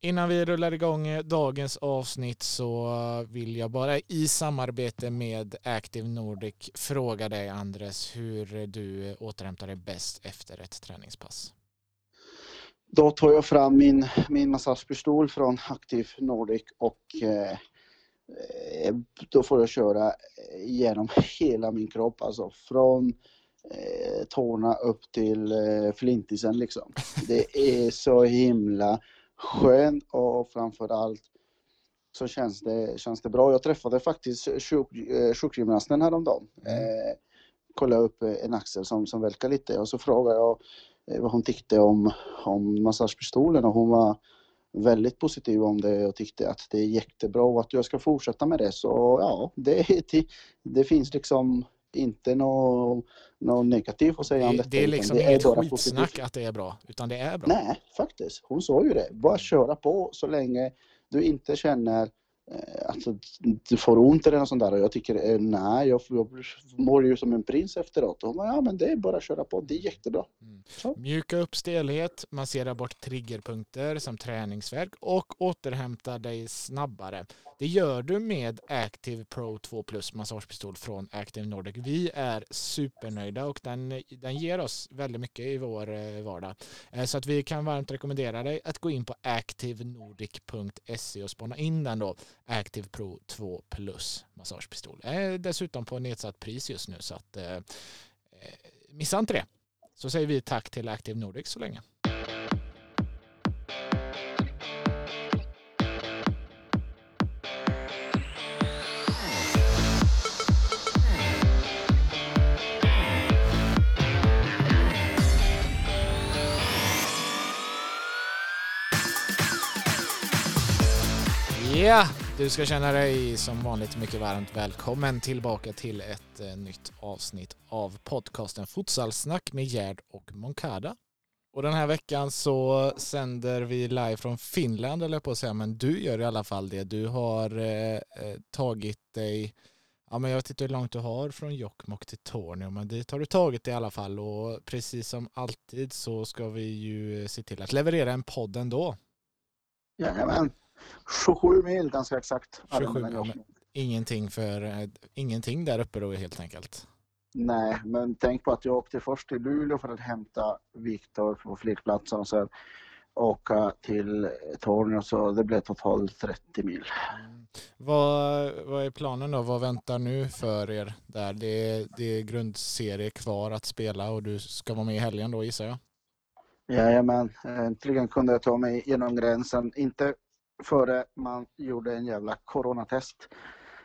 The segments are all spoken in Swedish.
Innan vi rullar igång dagens avsnitt så vill jag bara i samarbete med Active Nordic fråga dig Andres hur du återhämtar dig bäst efter ett träningspass. Då tar jag fram min, min massagepistol från Active Nordic och eh, då får jag köra genom hela min kropp, alltså från eh, tårna upp till eh, flintisen liksom. Det är så himla skönt och framförallt så känns det, känns det bra. Jag träffade faktiskt sjuk, eh, sjukgymnasten häromdagen. Mm. Eh, kollade upp en axel som, som välkade lite och så frågade jag eh, vad hon tyckte om, om massagepistolen och hon var väldigt positiv om det och tyckte att det är jättebra och att jag ska fortsätta med det. Så ja, det, det, det finns liksom inte något, något negativt att säga om detta. Det är liksom det inget är skitsnack positivt. att det är bra, utan det är bra. Nej, faktiskt. Hon sa ju det. Bara köra på så länge du inte känner alltså, du får ont eller något sånt där och jag tycker eh, nej, jag, jag mår ju som en prins efteråt. Och hon bara, ja men det är bara att köra på, det är jättebra. Mm. Mjuka upp stelhet, massera bort triggerpunkter som träningsverk och återhämta dig snabbare. Det gör du med Active Pro 2 Plus massagepistol från Active Nordic. Vi är supernöjda och den, den ger oss väldigt mycket i vår eh, vardag. Så att vi kan varmt rekommendera dig att gå in på activenordic.se och spana in den då. Active Pro 2 Plus massagepistol. Är dessutom på nedsatt pris just nu så att eh, eh, missa inte det. Så säger vi tack till Active Nordic så länge. Yeah du ska känna dig som vanligt mycket varmt välkommen tillbaka till ett eh, nytt avsnitt av podcasten Futsalsnack med Gerd och Moncada. Och den här veckan så sänder vi live från Finland, eller på att säga, men du gör i alla fall det. Du har eh, eh, tagit dig, ja men jag vet inte hur långt du har från Jokkmokk till Torneå, men dit har du tagit dig i alla fall och precis som alltid så ska vi ju se till att leverera en podd ändå. Jajamän. 27 mil ganska exakt. 27 mil. Ingenting, för, eh, ingenting där uppe då helt enkelt. Nej, men tänk på att jag åkte först till Luleå för att hämta Viktor på flygplatsen och sen åka till Torneå så det blev totalt 30 mil. Mm. Vad, vad är planen då? Vad väntar nu för er där? Det är, det är grundserie kvar att spela och du ska vara med i helgen då gissar jag? Jajamän, äntligen kunde jag ta mig genom gränsen. Inte före man gjorde en jävla coronatest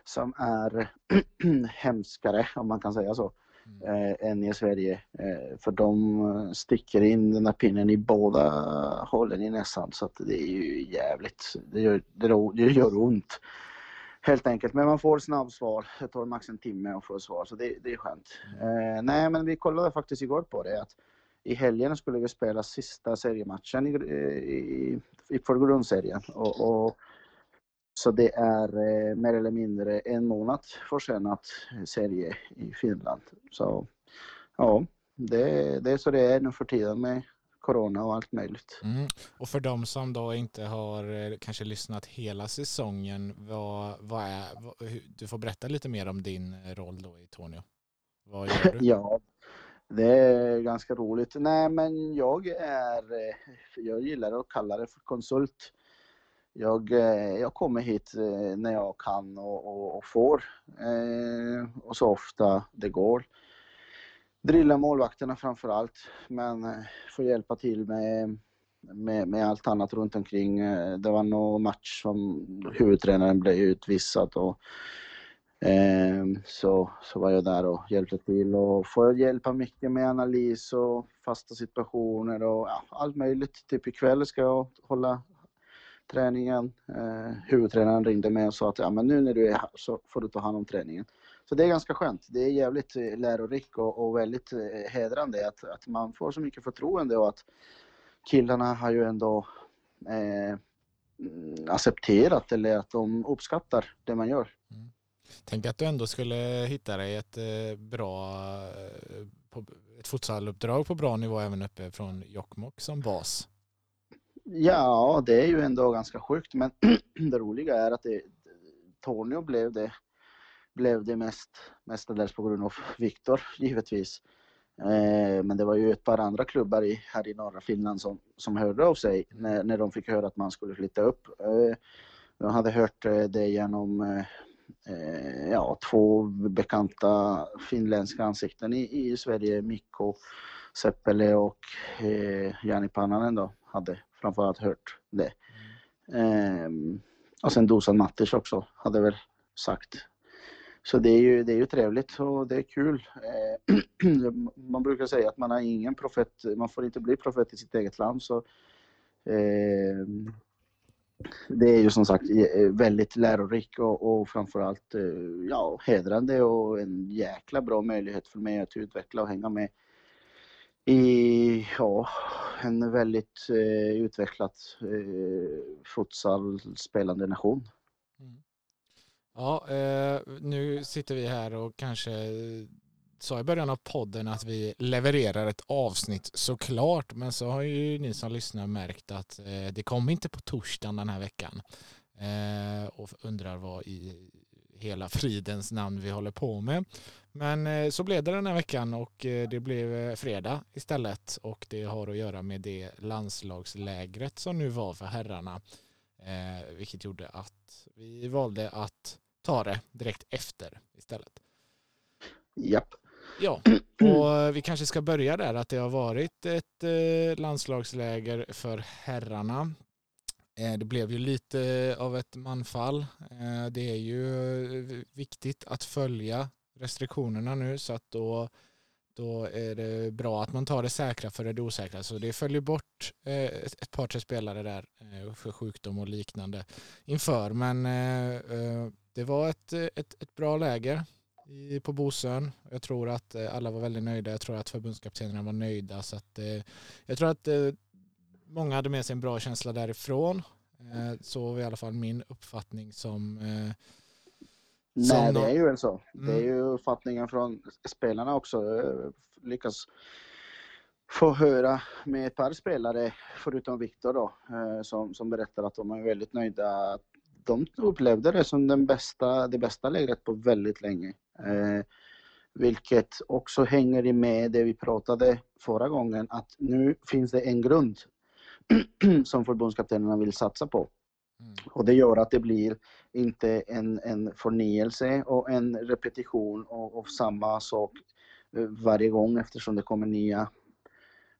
som är hemskare, om man kan säga så, mm. eh, än i Sverige. Eh, för de sticker in den här pinnen i båda hållen i näsan så att det är ju jävligt. Det gör, det, gör ont. Helt enkelt, men man får snabbsvar. Det tar max en timme att få svar så det, det är skönt. Mm. Eh, nej men vi kollade faktiskt igår på det att i helgen skulle vi spela sista seriematchen i, i, i för grundserien. Och, och, så det är eh, mer eller mindre en månad försenat serie i Finland. Så ja, det, det är så det är nu för tiden med corona och allt möjligt. Mm. Och för de som då inte har eh, kanske lyssnat hela säsongen, vad, vad är, vad, du får berätta lite mer om din roll då i Tornio. Vad gör du? ja, det är ganska roligt. Nej, men jag är, eh, jag gillar att kalla det för konsult. Jag, eh, jag kommer hit eh, när jag kan och, och, och får och så ofta det går. Drilla målvakterna framför allt, men får hjälpa till med, med, med allt annat runt omkring. Det var någon match som huvudtränaren blev utvisad och Ehm, så, så var jag där och hjälpte till och får hjälpa mycket med analys och fasta situationer och ja, allt möjligt. Typ ikväll ska jag hålla träningen. Eh, huvudtränaren ringde mig och sa att ja, men nu när du är här så får du ta hand om träningen. Så det är ganska skönt. Det är jävligt eh, lärorikt och, och väldigt eh, hedrande att, att man får så mycket förtroende och att killarna har ju ändå eh, accepterat eller att de uppskattar det man gör. Mm. Tänk att du ändå skulle hitta dig ett eh, bra eh, ett futsaluppdrag på bra nivå även uppe från Jokkmokk som bas. Ja, det är ju ändå ganska sjukt, men det roliga är att det, Tornio blev det, blev det mest, mestadels på grund av Viktor, givetvis. Eh, men det var ju ett par andra klubbar i, här i norra Finland som, som hörde av sig när, när de fick höra att man skulle flytta upp. Eh, jag hade hört eh, det genom eh, Eh, ja, två bekanta finländska ansikten i, i Sverige, Mikko Seppele och eh, Jani Pannanen då, hade framförallt hört det. Mm. och sen Dusan Mattis också, hade väl sagt så det är ju, det är ju trevligt och det är kul. Eh, man brukar säga att man har ingen profet, man får inte bli profet i sitt eget land. Så, ehm, det är ju som sagt eh, eh, väldigt lärorikt och, och framförallt eh, ja, hedrande och en jäkla bra möjlighet för mig att utveckla och hänga med i ja, en väldigt eh, utvecklad eh, futsal spelande nation. Mm. Ja, eh, nu sitter vi här och kanske sa i början av podden att vi levererar ett avsnitt såklart, men så har ju ni som lyssnar märkt att eh, det kom inte på torsdagen den här veckan eh, och undrar vad i hela fridens namn vi håller på med. Men eh, så blev det den här veckan och eh, det blev eh, fredag istället och det har att göra med det landslagslägret som nu var för herrarna. Eh, vilket gjorde att vi valde att ta det direkt efter istället. Japp. Ja, och vi kanske ska börja där att det har varit ett eh, landslagsläger för herrarna. Eh, det blev ju lite av ett manfall. Eh, det är ju viktigt att följa restriktionerna nu så att då, då är det bra att man tar det säkra för det osäkra. Så det följer bort ett par tre spelare där för sjukdom och liknande inför. Men det var ett, ett, ett bra läge i, på Bosön. Jag tror att eh, alla var väldigt nöjda. Jag tror att förbundskaptenerna var nöjda. Så att, eh, jag tror att eh, många hade med sig en bra känsla därifrån. Så var i alla fall min uppfattning som Nej, det är ju väl så. Mm. Det är mm. ju uppfattningen från spelarna också. Lyckas få höra med ett par spelare, förutom Viktor då, som, som berättar att de är väldigt nöjda de upplevde det som den bästa, det bästa lägret på väldigt länge. Eh, vilket också hänger med det vi pratade förra gången, att nu finns det en grund som förbundskaptenerna vill satsa på. Mm. Och det gör att det blir inte en, en förnyelse och en repetition av, av samma sak eh, varje gång eftersom det kommer nya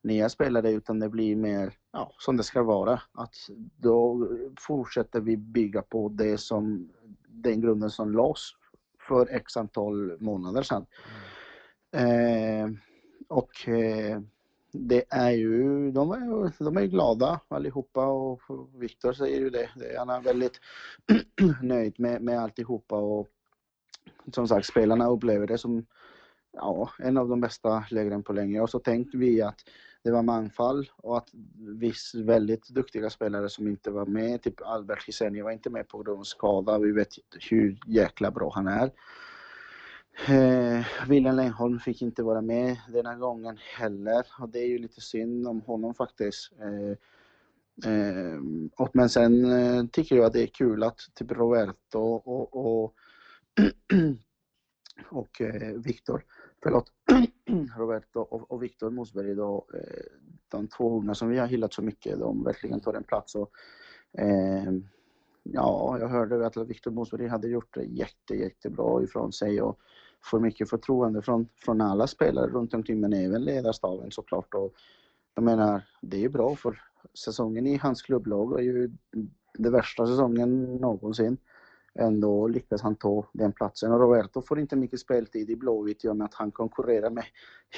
nya spelare utan det blir mer ja, som det ska vara. Att då fortsätter vi bygga på det som, den grunden som lades för x antal månader sedan. Mm. Eh, och eh, det är ju, de är, de är glada allihopa och Viktor säger ju det. Han är väldigt nöjd med, med alltihopa och som sagt spelarna upplever det som ja, en av de bästa lägren på länge och så tänkte vi att det var manfall och att viss väldigt duktiga spelare som inte var med, typ Albert Hiseni var inte med på grund av skada. Vi vet hur jäkla bra han är. Eh, William Lengholm fick inte vara med denna gången heller och det är ju lite synd om honom faktiskt. Eh, eh, och, men sen eh, tycker jag att det är kul att typ Roberto och, och, och, och eh, Viktor förlåt, Roberto och, och Viktor Mosberg då, eh, de två unga som vi har hyllat så mycket, de verkligen tar en plats. Och, eh, ja, jag hörde att Viktor Mosberg hade gjort det jätte, jättebra ifrån sig och får mycket förtroende från, från alla spelare runt omkring, men även ledarstaben såklart. Och jag menar, det är ju bra för säsongen i hans klubblag är ju den värsta säsongen någonsin ändå lyckas han ta den platsen. Och Roberto får inte mycket speltid i Blåvitt i och med att han konkurrerar med,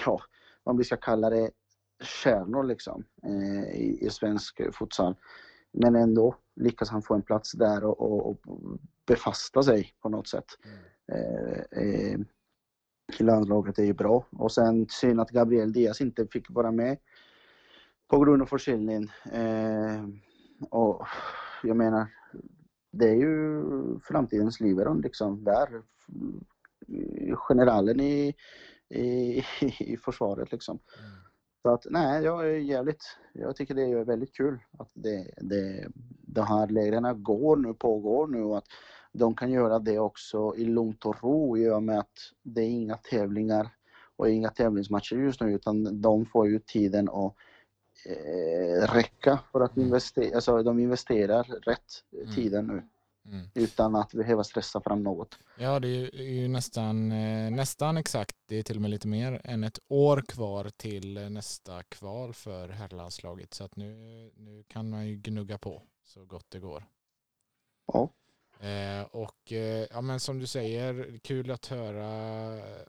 ja, om vi ska kalla det, stjärnor liksom eh, i, i, svensk futsal. Men ändå lyckas han få en plats där och, och, och befasta sig på något sätt. Eh, eh, landslaget är ju bra. Och sen synd att Gabriel Diaz inte fick vara med på grund av förkylning. Eh, och jag menar, det är ju framtidens Liberon liksom. Där generalen i, i, i försvaret liksom. Mm. Så att nej, jag är jävligt, jag tycker det är väldigt kul att det, det, de här lägren går nu, pågår nu och att de kan göra det också i lugnt och ro i och med att det är inga tävlingar och inga tävlingsmatcher just nu utan de får ju tiden att eh, räcka för att investera, alltså de investerar rätt Mm. tiden nu Mm. utan att behöva stressa fram något. Ja, det är ju, är ju nästan, eh, nästan exakt, det är till och med lite mer än ett år kvar till nästa kval för herrlandslaget. Så att nu, nu kan man ju gnugga på så gott det går. Ja. Eh, och eh, ja, men som du säger, kul att höra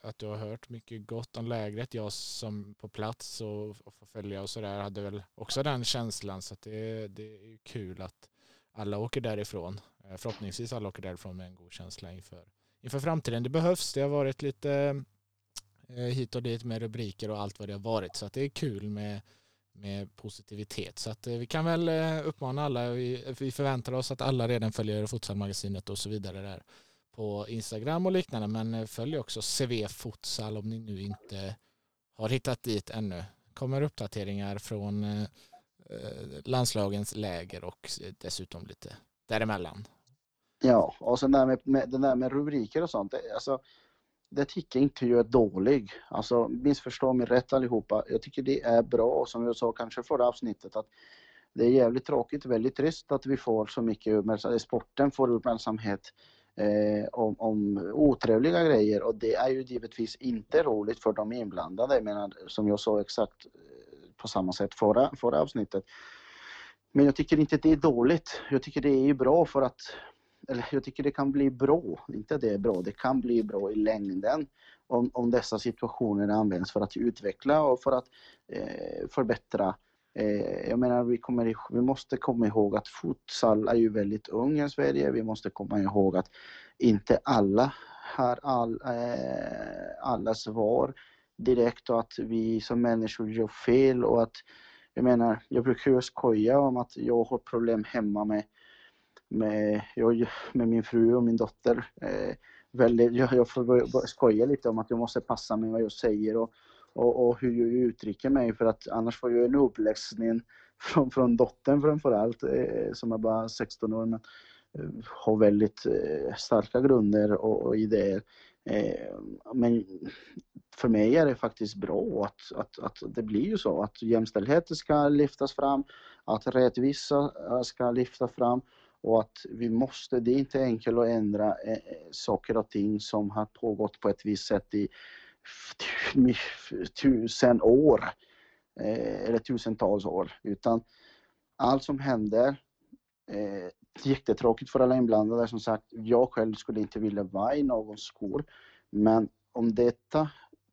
att du har hört mycket gott om lägret. Jag som på plats och, och får följa och sådär hade väl också den känslan. Så att det, det är kul att alla åker därifrån. Eh, förhoppningsvis alla åker därifrån med en god känsla inför, inför framtiden. Det behövs. Det har varit lite eh, hit och dit med rubriker och allt vad det har varit. Så att det är kul med, med positivitet. Så att eh, vi kan väl eh, uppmana alla. Vi, vi förväntar oss att alla redan följer Futsalmagasinet och så vidare där på Instagram och liknande. Men eh, följ också CV Futsal om ni nu inte har hittat dit ännu. kommer uppdateringar från landslagens läger och dessutom lite däremellan. Ja, och sen där med, med, det där med rubriker och sånt, det, alltså, det tycker jag inte jag är dålig. Alltså missförstå mig rätt allihopa. Jag tycker det är bra, och som jag sa kanske förra avsnittet, att det är jävligt tråkigt, väldigt trist att vi får så mycket uppmärksamhet, sporten får uppmärksamhet eh, om, om otrevliga grejer och det är ju givetvis inte roligt för de inblandade. Jag menar, som jag sa exakt eh, på samma sätt förra, förra avsnittet. Men jag tycker inte det är dåligt. Jag tycker det är bra för att eller jag tycker det kan bli bra, inte det är bra, det kan bli bra i längden om, om dessa situationer används för att utveckla och för att eh, förbättra. Eh, jag menar, vi, kommer, vi måste komma ihåg att futsal är ju väldigt ung i Sverige. Vi måste komma ihåg att inte alla har all, eh, alla svar direkt och att vi som människor gör fel och att jag menar, jag brukar ju skoja om att jag har problem hemma med med, jag, med min fru och min dotter. Eh, väldigt, jag, jag får skoja lite om att jag måste passa mig vad jag säger och, och, och hur jag uttrycker mig för att annars får jag en uppläxning från, från dottern framförallt eh, som är bara 16 år men eh, har väldigt eh, starka grunder och, och idéer. Eh, men för mig är det faktiskt bra att, att, att det blir ju så att jämställdheten ska lyftas fram, att rättvisa ska lyftas fram och att vi måste, det är inte enkelt att ändra eh, eh, saker och ting som har pågått på ett visst sätt i tusen år eh, eller tusentals år utan allt som händer eh, jättetråkigt för alla inblandade som sagt. Jag själv skulle inte vilja vara i någons skor men om detta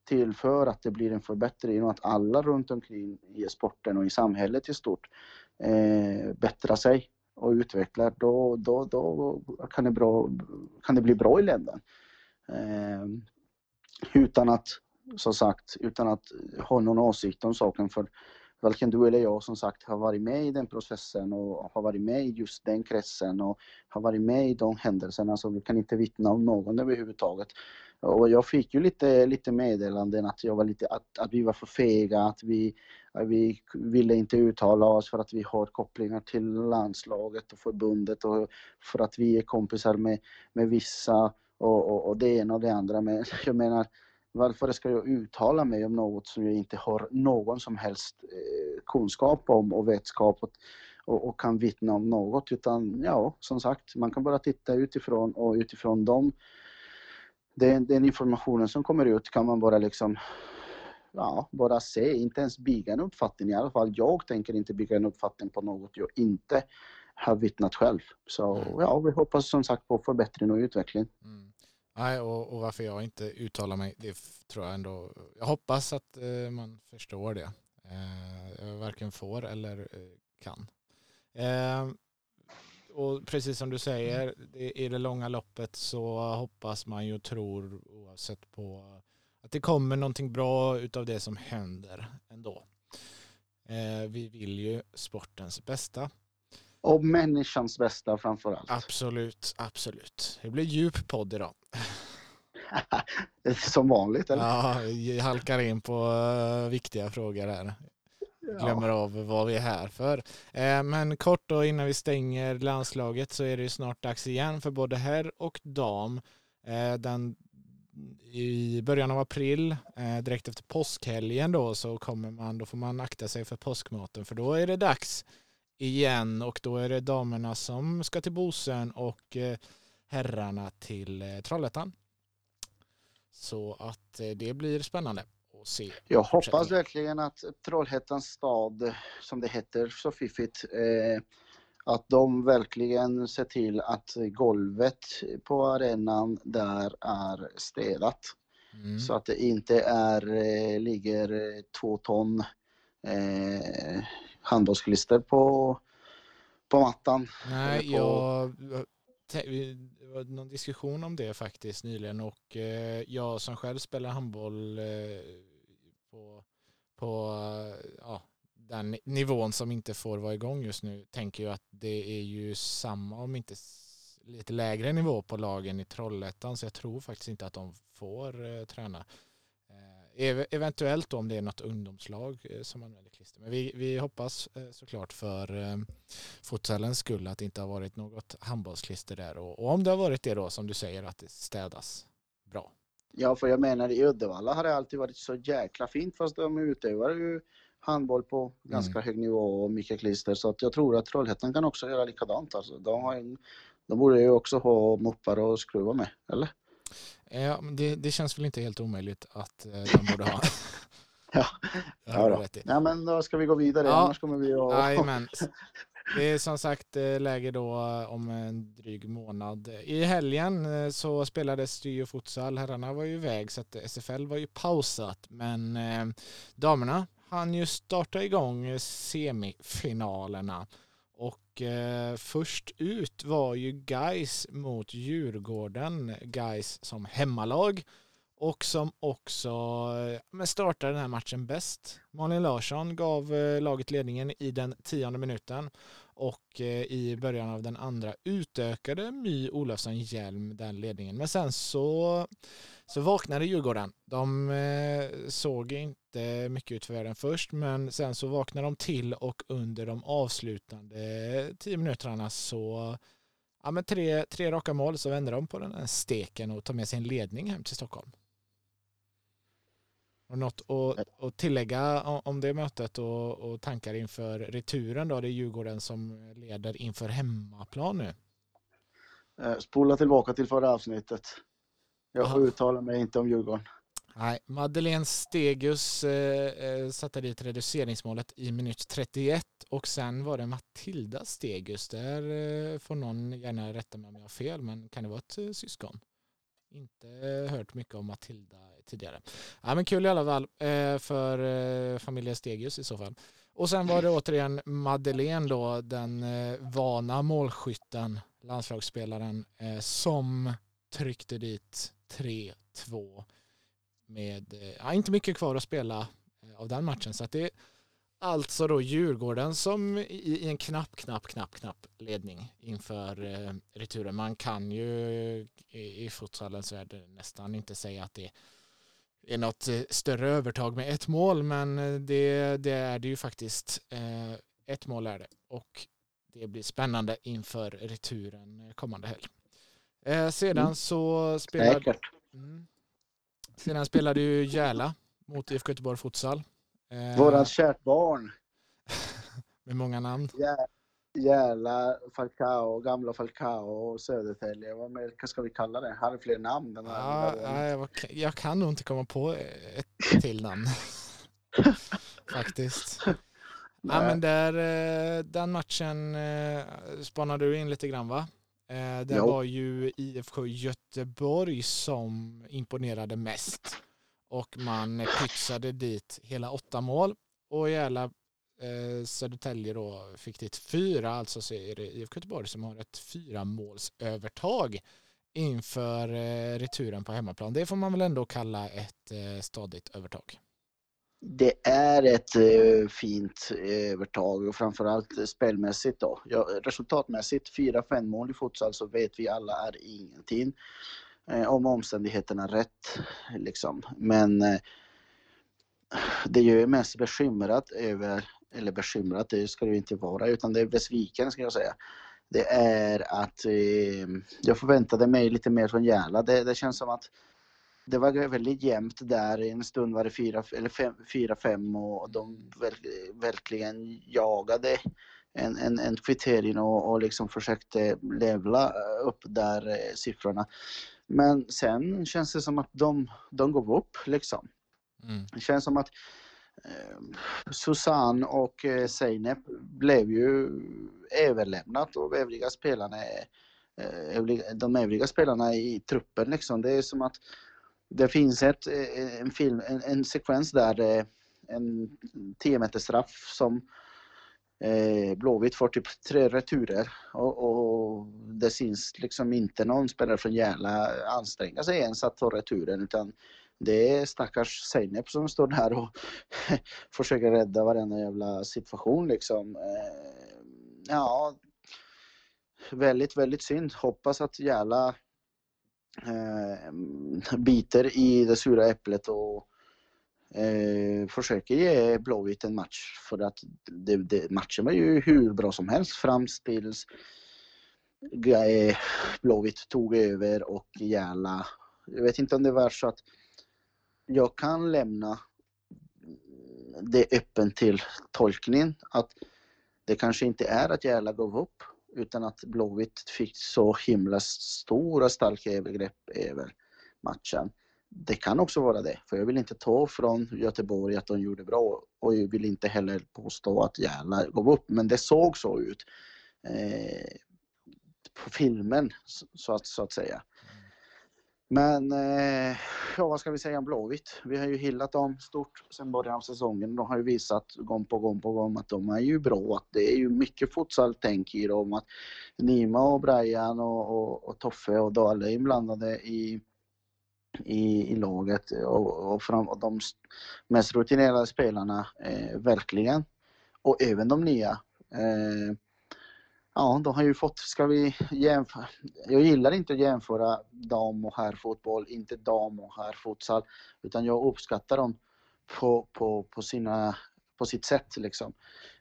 tillför att det blir en förbättring och att alla runt omkring i sporten och i samhället i stort eh, bättrar sig och utvecklar, då, då, då kan, det bra, kan det bli bra i länden. Eh, utan att, som sagt, utan att ha någon åsikt om saken. För varken du eller jag som sagt har varit med i den processen och har varit med i just den kretsen och har varit med i de händelserna så vi kan inte vittna om någon överhuvudtaget. Och jag fick ju lite, lite meddelanden att, jag var lite, att, att vi var för fega, att vi, att vi ville inte uttala oss för att vi har kopplingar till landslaget och förbundet och för att vi är kompisar med, med vissa och, och, och det ena och det andra. Men jag menar, varför ska jag uttala mig om något som jag inte har någon som helst eh, kunskap om och vetskap och, och, och, kan vittna om något utan ja, som sagt, man kan bara titta utifrån och utifrån dem den, den informationen som kommer ut kan man bara liksom ja, bara se, inte ens bygga en uppfattning. I alla fall jag tänker inte bygga en uppfattning på något jag inte har vittnat själv. Så Mm. ja, vi hoppas som sagt på förbättring och utveckling. Mm. Nej, och, och varför jag inte uttalar mig, det tror jag ändå, jag hoppas att eh, man förstår det. Eh, jag varken får eller eh, kan. Och precis som du säger, i det långa loppet så hoppas man ju och tror oavsett på att det kommer någonting bra utav det som händer ändå. Eh, vi vill ju sportens bästa. Och människans bästa framför allt. Absolut, absolut. Det blir djup podd idag. Som vanligt eller? Ja, vi halkar in på eh, viktiga frågor här glömmer ja. av vad vi är här för. Eh, men kort då innan vi stänger landslaget så är det ju snart dags igen för både herr och dam. Eh, den i början av april, eh, direkt efter påskhelgen då, så kommer man, då får man akta sig för påskmaten för då är det dags igen och då är det damerna som ska till Bosön och eh, herrarna till eh, Trollhättan. Så att det blir spännande att se. Jag hoppas verkligen att Trollhättans stad, som det heter så fiffigt, eh, att de verkligen ser till att golvet på arenan där är städat. Mm. Så att det inte är, eh, ligger två ton eh, handbollsklister på, på mattan. Nej, på... jag det var någon diskussion om det faktiskt nyligen och eh, jag som själv spelar handboll eh, på, på ja, den nivån som inte får vara igång just nu tänker ju att det är ju samma om inte lite lägre nivå på lagen i Trollhättan så jag tror faktiskt inte att de får eh, träna. Eh, eventuellt då om det är något ungdomslag eh, som använder klister. Men vi, vi hoppas eh, såklart för eh, fotbollens skull att det inte har varit något handbollsklister där och, och om det har varit det då som du säger att det städas. Ja, för jag menar i Uddevalla har det alltid varit så jäkla fint fast de utövar ju handboll på ganska mm. hög nivå och mycket klister så att jag tror att Trollhättan kan också göra likadant. Alltså, de, har en, de borde ju också ha moppar och skruva med, eller? Ja, men det, det känns väl inte helt omöjligt att eh, de borde ha. ja, ja, ja, men då ska vi gå vidare, ja. annars kommer vi att... Jajamän. Det är som sagt eh, läge då eh, om en dryg månad. I helgen eh, så spelades det ju futsal. Herrarna var ju iväg så att SFL var ju pausat. Men damerna hann ju starta igång semifinalerna. Och först ut var ju Geis mot Djurgården. Geis som hemmalag och som också men startade den här matchen bäst. Malin Larsson gav eh, laget ledningen i den tionde minuten och eh, i början av den andra utökade My Olofsson Hjelm den ledningen. Men sen så, så vaknade Djurgården. De eh, såg inte mycket ut för världen först men sen så vaknade de till och under de avslutande tio minuterna så ja, men tre, tre raka mål så vände de på den här steken och tog med sin ledning hem till Stockholm. Och något att, att tillägga om det mötet och, och tankar inför returen då? Det är Djurgården som leder inför hemmaplan nu. Eh, spola tillbaka till förra avsnittet. Jag får uttala mig inte om Djurgården. Nej, Madeleine Stegus eh, eh, satte dit reduceringsmålet i minut 31 och sen var det Matilda Stegus. Där eh, får någon gärna rätta mig om jag har fel, men kan det vara ett eh, syskon? Inte hört mycket om Matilda tidigare. Ja, men kul i alla fall eh, för eh, familjen Stegius i så fall. Och sen var det återigen Madeleine då, den eh, vana målskytten, landslagsspelaren, som tryckte dit 3-2 med, ja, inte mycket kvar att spela av den matchen. Så att det Alltså då Djurgården som i, en knapp, knapp, knapp, knapp ledning inför eh, returen. Man kan ju i, i futsalens värld nästan inte säga att det är något eh, större övertag med ett mål, men eh, det, det är det ju faktiskt. Eh, ett mål är det och det blir spännande inför returen kommande helg. Eh, sedan mm. så spelade, mm, sedan spelade ju Järla mot IFK Göteborg Futsal. Eh, Våran kärt barn. med många namn. Järla, Falcao, gamla Falcao och Södertälje. Vad mer ska vi kalla det? Har fler namn? Den ja, jag, jag kan nog inte komma på ett till namn. Faktiskt. Nej. Ja, men där, eh, den matchen eh, spanade du in lite grann va? Det jo. var ju IFK Göteborg som imponerade mest och man pytsade dit hela åtta mål och jävla eh, Södertälje då fick dit fyra, alltså så är det IFK Göteborg som har ett fyra målsövertag inför eh, returen på hemmaplan. Det får man väl ändå kalla ett eh, stadigt övertag. Det är ett eh, fint eh, övertag och framförallt spelmässigt då. Ja, resultatmässigt, 4-5 mål i futsal så vet vi alla är ingenting. Eh, om omständigheterna rätt. Liksom. Men eh, det gör mig mest bekymrad över eller bekymrat, det ska det ju inte vara, utan det är besviken ska jag säga. Det är att eh, jag förväntade mig lite mer från Järla. Det, det känns som att det var väldigt jämnt där. En stund var det 4-5 och de verkligen jagade en, en, en kvittering och, och liksom försökte levla upp där eh, siffrorna. Men sen känns det som att de, de går upp liksom. Mm. Det känns som att eh, Susanne och eh, Zeynep blev ju överlämnat av övriga spelarna eh, de övriga spelarna i truppen liksom. Det är som att det finns ett, eh, en, film, en, en sekvens där eh, en 10 meters straff som eh, Blåvitt får typ tre returer och, och, det syns liksom inte någon spelare från Järla anstränga sig ens att ta returen utan det är stackars Zeynep som står där och försöker rädda varenda jävla situation liksom. Eh, ja, väldigt, väldigt synd. Hoppas att Järla eh, biter i det sura äpplet och eh, försöker ge Blåvitt en match. För att det, det, matchen var ju hur bra som helst fram tills eh, Blåvitt tog över och Järla. Jag vet inte om det var så att jag kan lämna det öppen till tolkningen att det kanske inte är att Järla gav upp utan att Blåvitt fick så himla stora starka övergrepp över matchen. Det kan också vara det, för jag vill inte ta från Göteborg att de gjorde bra och jag vill inte heller påstå att Järna gav upp, men det såg så ut eh, på filmen så att, så att säga. Men eh, ja, vad ska vi säga om Blåvitt? Vi har ju hyllat dem stort sedan början av säsongen. De har ju visat gång på gång på gång att de är ju bra. Att det är ju mycket futsal-tänk i dem. Att Nima och Brian och, och, och Toffe och Dale är inblandade i, i, i laget och, och, fram, och de mest rutinerade spelarna eh, verkligen. Och även de nya. Eh, Ja, de har ju fått, ska vi jämföra, jag gillar inte att jämföra dam och herrfotboll, inte dam och herrfutsal, utan jag uppskattar dem på, på, på, sina, på sitt sätt liksom.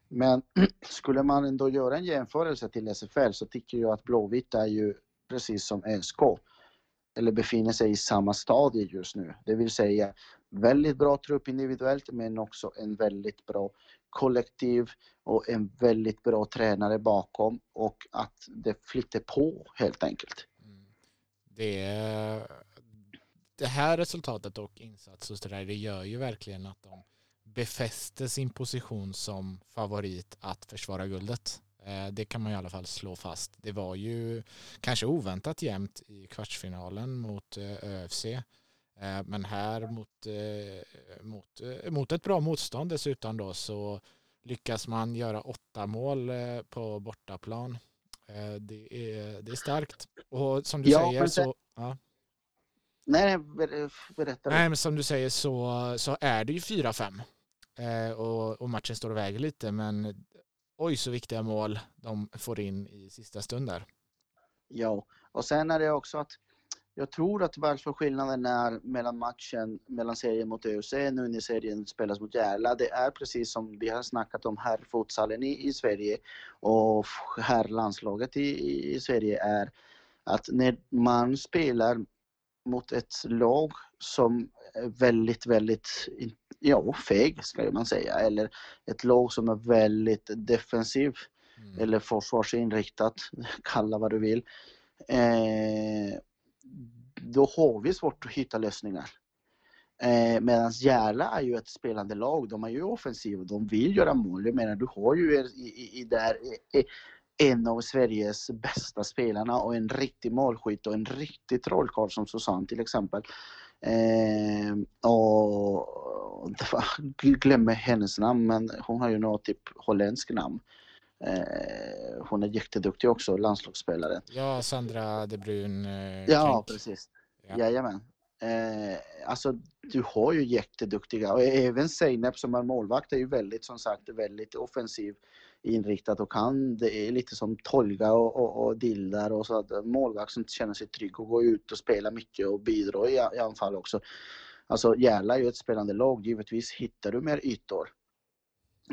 Men skulle man ändå göra en jämförelse till SFL så tycker jag att Blåvitt är ju precis som SK eller befinner sig i samma stadie just nu. Det vill säga väldigt bra trupp individuellt men också en väldigt bra kollektiv och en väldigt bra tränare bakom och att det flyter på helt enkelt. Mm. Det, det här resultatet och insats och så där, det gör ju verkligen att de befäster sin position som favorit att försvara guldet. Eh, det kan man i alla fall slå fast. Det var ju kanske oväntat jämnt i kvartsfinalen mot eh, ÖFC. Eh, men här mot, mot, mot ett bra motstånd dessutom då så lyckas man göra åtta mål på bortaplan. Det är, det är starkt. Och som du ja, säger så... Ja. Nej, berätta. Nej, men som du säger så, så är det ju 4-5. och, och matchen står och väger lite, men oj så viktiga mål de får in i sista stund där. Ja, och sen är det också att jag tror att varför skillnaden är mellan matchen, mellan serien mot ÖC nu när serien spelas mot Järla, det är precis som vi har snackat om här futsalen i, i Sverige och här landslaget i, i Sverige är att när man spelar mot ett lag som är väldigt, väldigt ja, feg ska man säga. Eller ett lag som är väldigt defensiv mm. eller försvarsinriktat, kalla vad du vill. Eh, då har vi svårt att hitta lösningar. Eh, Medan Järla är ju ett spelande lag, de är ju offensiva, de vill göra mål. Jag menar, du har ju i, i, i där i, en av Sveriges bästa spelarna och en riktig målskytt och en riktig trollkarl som Susanne till exempel. Eh, och jag glömmer hennes namn men hon har ju något typ holländsk namn. Eh, hon är jätteduktig också, landslagsspelare. Ja, Sandra De Bruyne. Eh, ja, precis. Ja. Jajamän. Eh, alltså du har ju jätteduktiga och även Zeynep som är målvakt är ju väldigt som sagt väldigt offensiv inriktat och kan, det är lite som Tolga och, och, och Dildar och så att målvakt som känner sig trygg och går ut och spelar mycket och bidrar i, i anfall också. Alltså Järla är ju ett spelande lag, givetvis hittar du mer ytor.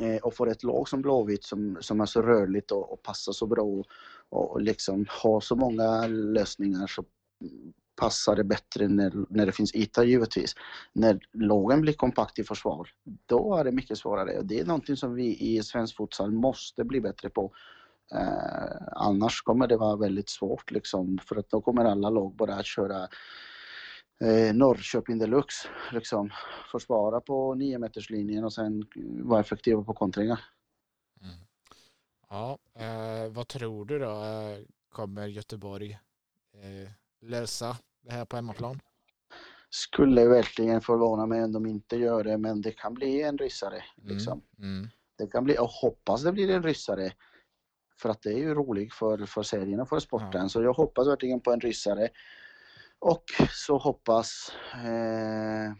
Eh, och får ett lag som Blåvitt som, som är så rörligt och, och passar så bra och, och liksom har så många lösningar så passar det bättre när, när det finns yta givetvis. När lagen blir kompakt i försvar, då är det mycket svårare. Det är någonting som vi i svensk futsal måste bli bättre på. Eh, annars kommer det vara väldigt svårt liksom, för att då kommer alla lag bara att köra eh, Norrköping deluxe. Liksom, försvara på 9 meterslinjen och sen vara effektiva på kontringar. Mm. Ja, eh, vad tror du då? Eh, kommer Göteborg eh, lösa här på hemmaplan? Skulle verkligen förvåna mig om de inte gör det, men det kan bli en ryssare. Mm, liksom. Mm, mm. Det kan bli, och hoppas det blir en ryssare. För att det är ju roligt för, för serien och för sporten. Ja. Så jag hoppas verkligen på en ryssare. Och så hoppas eh,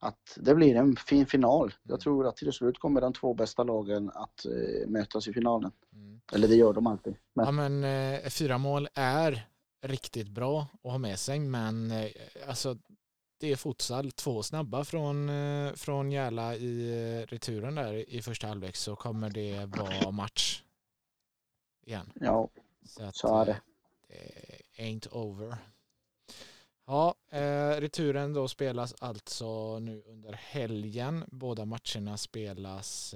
att det blir en fin final. Jag mm. tror att till slut kommer de två bästa lagen att eh, mötas i finalen. Mm. Eller det gör de alltid. Men... Ja men eh, fyra mål är riktigt bra att ha med sig men eh, alltså det är futsal, två snabba från, eh, från Järla i eh, returen där i första halvlek så kommer det vara match igen. Ja, så, att, så är det. det ain't over. Ja, returen då spelas alltså nu under helgen. Båda matcherna spelas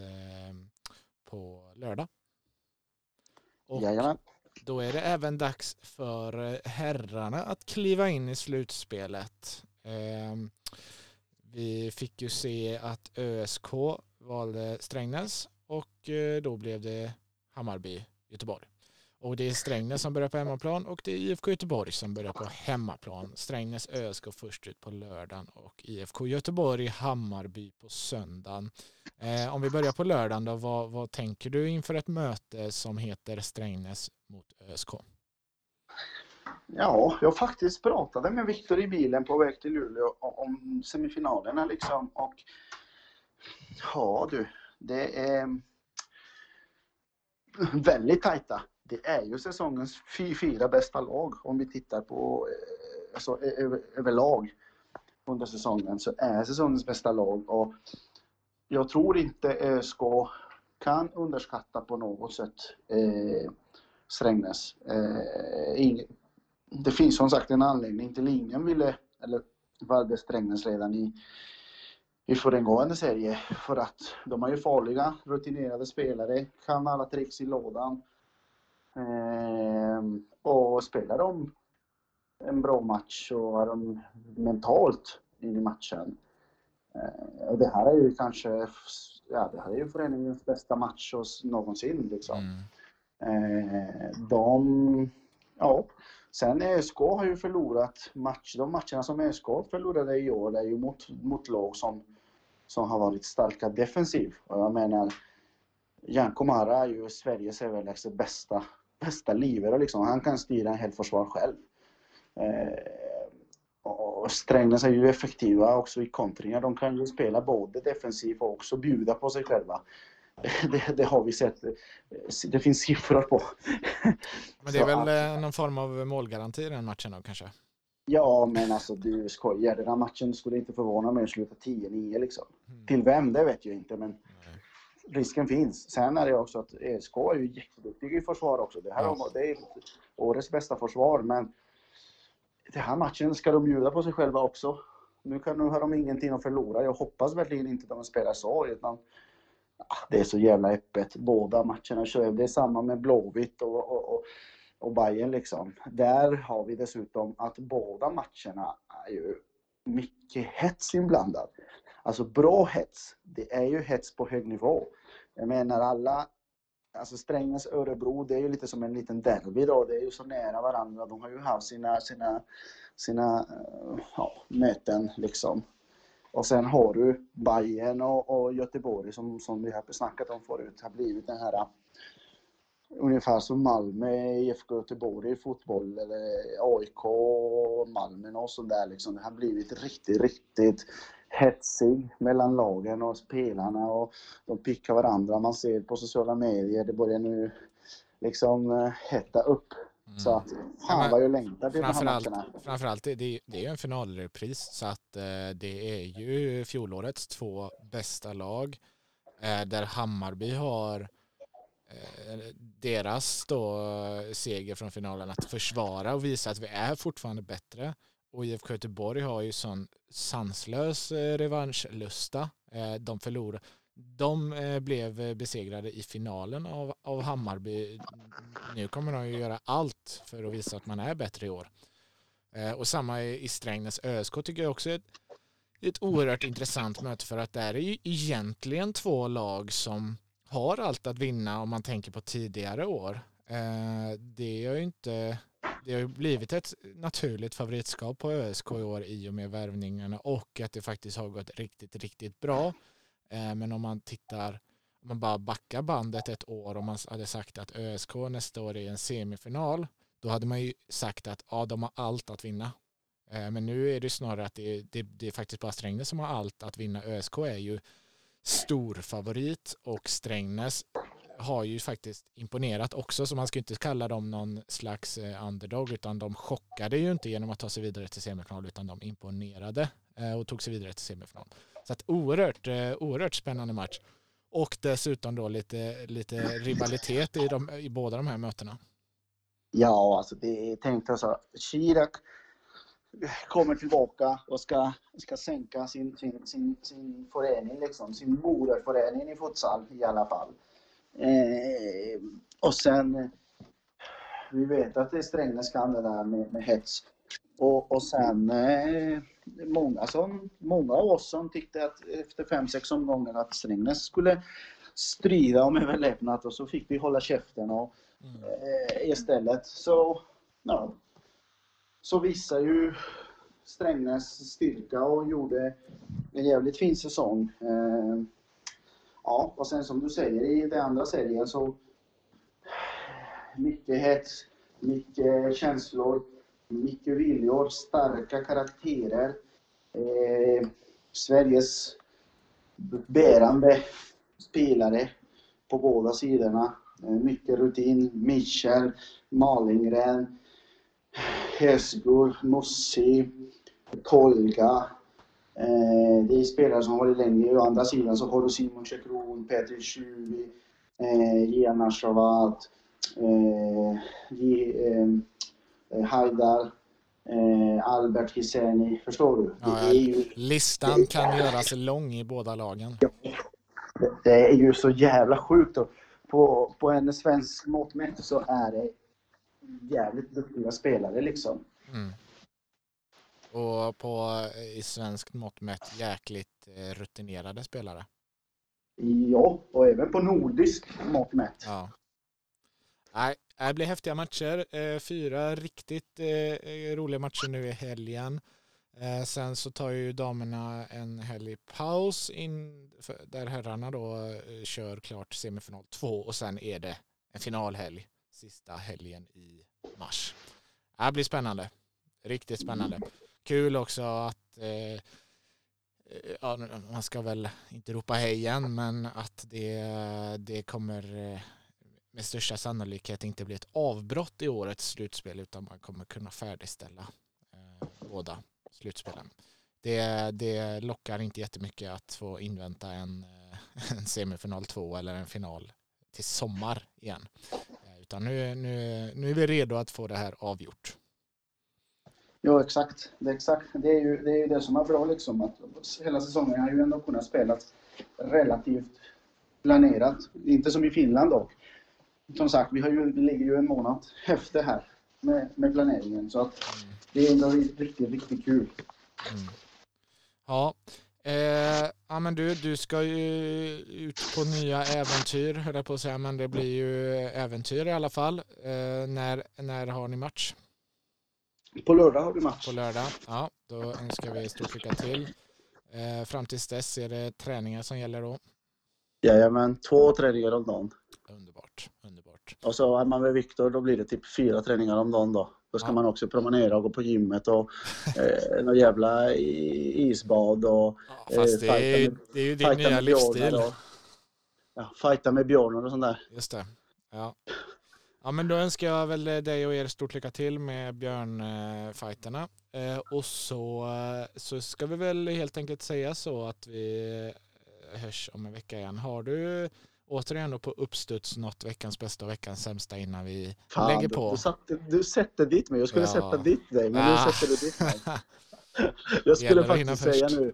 på lördag. Och Jajamän då är det även dags för eh, herrarna att kliva in i slutspelet. Ehm, vi fick ju se att ÖSK valde Strängnäs och eh, då blev det Hammarby Göteborg. Och det är Strängnäs som börjar på hemmaplan och det är IFK Göteborg som börjar på hemmaplan. Strängnäs ÖSK först ut på lördagen och IFK Göteborg Hammarby på söndagen. Eh, om vi börjar på lördagen då, vad, vad tänker du inför ett möte som heter Strängnäs mot ÖSK? Ja, jag faktiskt pratade med Viktor i bilen på väg till Luleå om semifinalerna liksom och ja du, det är väldigt tajta det är ju säsongens fyra bästa lag om vi tittar på eh, alltså, överlag under säsongen så är säsongens bästa lag och jag tror inte ÖSK kan underskatta på något sätt eh, Strängnäs. Eh, det finns som sagt en anledning till ingen ville, eller valde Strängnäs redan i, i föregående serie för att de är ju farliga, rutinerade spelare, kan alla tricks i lådan och spelar de en bra match så är de mentalt i matchen. Eh, och det här är ju kanske, ja det här är ju föreningens bästa match någonsin liksom. Mm. Eh, de, ja. Sen ÖSK har ju förlorat match, de matcherna som ÖSK förlorade i år är ju mot, mot lag som, som har varit starka defensiv. Och jag menar, Jan Komara är ju Sveriges överlägset bästa bästa livare liksom. Han kan styra en hel försvar själv. Eh, och Strängnäs är ju effektiva också i kontringar. De kan ju spela både defensivt och också bjuda på sig själva. Det, det, har vi sett. Det finns siffror på. Men det är väl att, eh, någon form av målgaranti i den matchen då kanske? Ja, men alltså du skojar. Den här matchen skulle inte förvåna mig att sluta 10-9 liksom. Mm. Till vem, det vet jag inte, men risken finns. Sen är det också att ESK är ju jätteduktiga i försvar också. Det, här ja. det är årets bästa försvar, men den här matchen ska de bjuda på sig själva också. Nu, kan, nu har de ingenting att förlora. Jag hoppas verkligen inte att de spelar så, utan ah, det är så jävla öppet. Båda matcherna kör Det är samma med Blåvitt och, och, och, och Bayern liksom. Där har vi dessutom att båda matcherna är ju mycket hets inblandad. Alltså bra hets, det är ju hets på hög nivå. Jag menar alla, alltså Strängnäs Örebro, det är ju lite som en liten derby då. Det är ju så nära varandra. De har ju haft sina, sina, sina eh, ja, möten liksom. Och sen har du Bayern och, och Göteborg som, som vi har snackat om förut, har blivit den här ungefär som Malmö, IFK Göteborg i fotboll eller AIK, Malmö och där liksom. Det har blivit riktigt, riktigt hetsig mellan lagen och spelarna och de pickar varandra. Man ser på sociala medier, det börjar nu liksom eh, hetta upp. Mm. Så att fan vad jag längtar till de här matcherna. Framförallt, det, det är ju en finalrepris så att eh, det är ju fjolårets två bästa lag där Hammarby har deras då seger från finalen att försvara och visa att vi är fortfarande bättre. Och IFK Göteborg har ju sån sanslös eh, revanschlusta. Eh, de förlorade. De eh, blev besegrade i finalen av, av Hammarby. Nu kommer de ju göra allt för att visa att man är bättre i år. Och samma i Strängnäs ÖSK tycker jag också är ett, ett oerhört intressant möte för att det är ju egentligen två lag som har allt att vinna om man tänker på tidigare år. Det är ju inte det har blivit ett naturligt favoritskap på ÖSK i år i och med värvningarna och att det faktiskt har gått riktigt, riktigt bra. Eh, men om man tittar, om man bara backar bandet ett år och man hade sagt att ÖSK nästa år är en semifinal, då hade man ju sagt att ja, de har allt att vinna. Eh, men nu är det snarare att det, det, det är faktiskt bara Strängnäs som har allt att vinna. ÖSK är ju stor favorit och Strängnäs har ju faktiskt imponerat också så man ska inte kalla dem någon slags eh, underdog utan de chockade ju inte genom att ta sig vidare till semifinal utan de imponerade eh, och tog sig vidare till semifinal. Så att oerhört, eh, oerhört spännande match. Och dessutom då lite, lite rivalitet i, de, i båda de här mötena. Ja, alltså det är tänkt så. Chirac kommer tillbaka och ska, ska sänka sin, sin, sin, sin förening, liksom, sin moderförening i futsal i alla fall. Eh, och sen, vi vet att det är Strängnäs kan det där med, med hets. Och, och sen eh, många, som, många av oss som tyckte att efter fem sex omgångar att Strängnäs skulle strida om överlevnad och så fick vi hålla käften och, mm. eh, istället. Så, ja, så visar ju Strängnäs styrka och gjorde en jävligt fin säsong. Eh, ja, och sen som du säger i den andra serien så mycket hets, mycket känslor, mycket viljor, starka karaktärer. Eh, Sveriges bärande spelare på båda sidorna. Eh, mycket rutin. Michel, Malingren, Häsgur, Mossi, Kolga. Eh, det är spelare som har varit längre. Å andra sidan så har du Simon Chekron, Petr Tjuvi, eh, Gian Ashravat, eh, eh, Haidar, eh, Albert Hiseni. Förstår du? Ja, ju, listan det, kan göras lång i båda lagen. Ja, det, är ju så jävla sjukt. Och på, på en svensk mått mätt så är det jävligt duktiga spelare liksom. Mm. Och på i svenskt mått mätt jäkligt eh, rutinerade spelare. Ja, och även på nordisk mått mätt. Ja. Nej, det blir häftiga matcher. Eh, fyra riktigt eh, roliga matcher nu i helgen. Sen så tar ju damerna en helg paus in, där herrarna då kör klart semifinal två och sen är det en finalhelg sista helgen i mars. Det blir spännande. Riktigt spännande. Kul också att eh, ja, man ska väl inte ropa hej igen, men att det, det kommer eh, med största sannolikhet inte bli ett avbrott i årets slutspel utan man kommer kunna färdigställa eh, båda slutspelen. Det, det lockar inte jättemycket att få invänta en, eh, en semifinal två eller en final till sommar igen. Eh, utan nu, nu, nu är vi redo att få det här avgjort. Ja, exakt. Det är, exakt. Det, är ju, det är ju det som är bra liksom. Att hela säsongen har ju ändå kunnat spelas relativt planerat. Inte som i Finland dock. Som sagt, vi, har ju, vi ligger ju en månad efter här med, med planeringen. Så att det är ändå riktigt, riktigt kul. Mm. Ja, Eh, ja men du, du ska ju ut på nya äventyr höll jag på att säga, men det blir ju äventyr i alla fall. Eh, när, när har ni match? På lördag har vi match. På lördag, ja. Då önskar vi stort lycka till. Eh, fram tills dess är det träningar som gäller då? Jajamän, två träningar om dagen. Underbart, underbart. Och så är man med Viktor, då blir det typ fyra träningar om dagen då. Då ska ja. man också promenera och gå på gymmet och eh, något jävla isbad och... Ja, fast eh, det, är, med, det är ju din nya livsstil. Och, ja, fighta med björnar och sånt där. Just det. Ja. Ja men då önskar jag väl dig och er stort lycka till med björnfighterna. Eh, och så, så ska vi väl helt enkelt säga så att vi hörs om en vecka igen. Har du återigen då på uppstuds något veckans bästa och veckans sämsta innan vi Fan, lägger på? Du, satte, du sätter dit mig. Jag skulle Ja. sätta dit dig, men Ah. nu sätter du dit mig. Jag skulle faktiskt säga nu.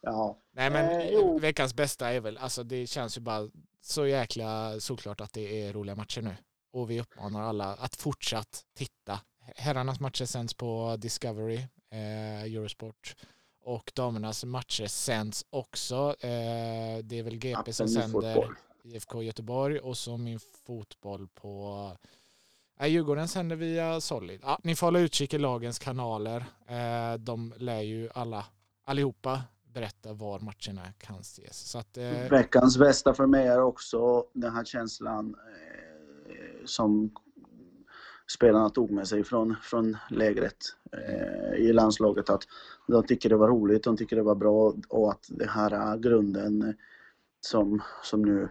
Ja, Nej men Eh, veckans bästa är väl, alltså det känns ju bara så jäkla såklart att det är roliga matcher nu. Och vi uppmanar alla att fortsatt titta. Herrarnas matcher sänds på Discovery, eh, Eurosport. Och damernas matcher sänds också. Eh, det är väl GP som sänder fotboll. IFK Göteborg och så min fotboll på Ja, Djurgården sänder via Solid. Ja, ni får hålla utkik i lagens kanaler. Eh, de lär ju alla, allihopa berätta var matcherna kan ses. Att, eh, Veckans bästa för mig är också den här känslan eh, som spelarna tog med sig från, från lägret eh, i landslaget. Att de tycker det var roligt, de tycker det var bra och att det här grunden som, som nu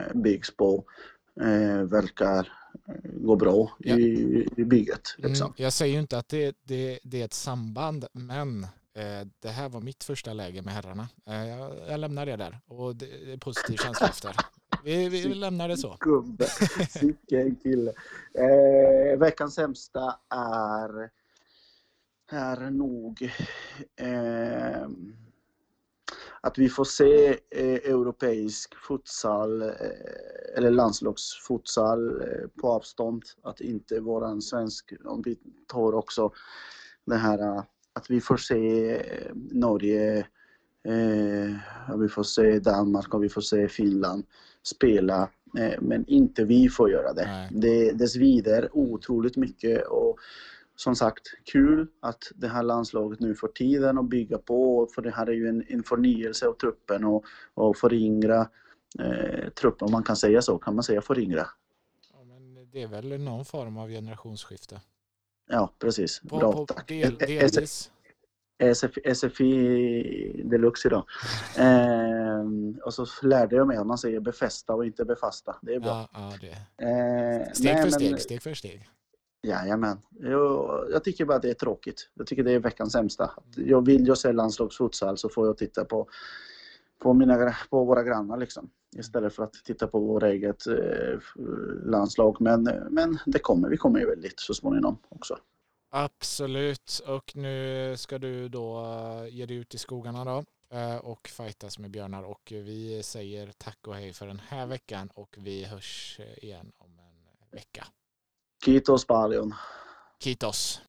eh, byggs på eh, verkar eh, gå bra Ja. i, i bygget. Liksom. mm, jag säger ju inte att det, det, det är ett samband, men eh, det här var mitt första läge med herrarna. Eh, jag, jag lämnar det där och det är positiv känsla efter. Vi, vi lämnar det så. Gubbe, vilken kille. Eh, veckans sämsta är, är nog eh, att vi får se eh, europeisk futsal eh, eller landslagsfutsal eh, på avstånd. Att inte våran svensk, om vi tar också det här eh, att vi får se Norge, eh, vi får se Danmark och vi får se Finland spela eh, men inte vi får göra det. Nej. Det, det svider otroligt mycket och som sagt kul att det här landslaget nu får tiden att bygga på för det här är ju en, en förnyelse av truppen och, och föryngra eh, truppen om man kan säga så. Kan man säga föryngra? Ja, men det är väl någon form av generationsskifte. Ja precis. På, Bra på del, Eh, eh, delvis. SF, SFI deluxe idag. Eh, och så lärde jag mig att man säger befästa och inte befasta. Det är bra. Ja, ja, det. Eh, Steg nej, för men- steg, steg för steg. Jajamän. Jag, jag tycker bara att det är tråkigt. Jag tycker det är veckans sämsta. Jag vill ju se landslagsfutsal så får jag titta på, på, mina, på våra grannar liksom. Istället för att titta på vårt eget eh, landslag. Men, men det kommer, vi kommer ju väl dit så småningom också. Absolut. Och nu ska du då eh, ge dig ut i skogarna då eh, och fightas med björnar. Och vi säger tack och hej för den här veckan och vi hörs eh, igen om en vecka. Kiitos paljon. Kitos.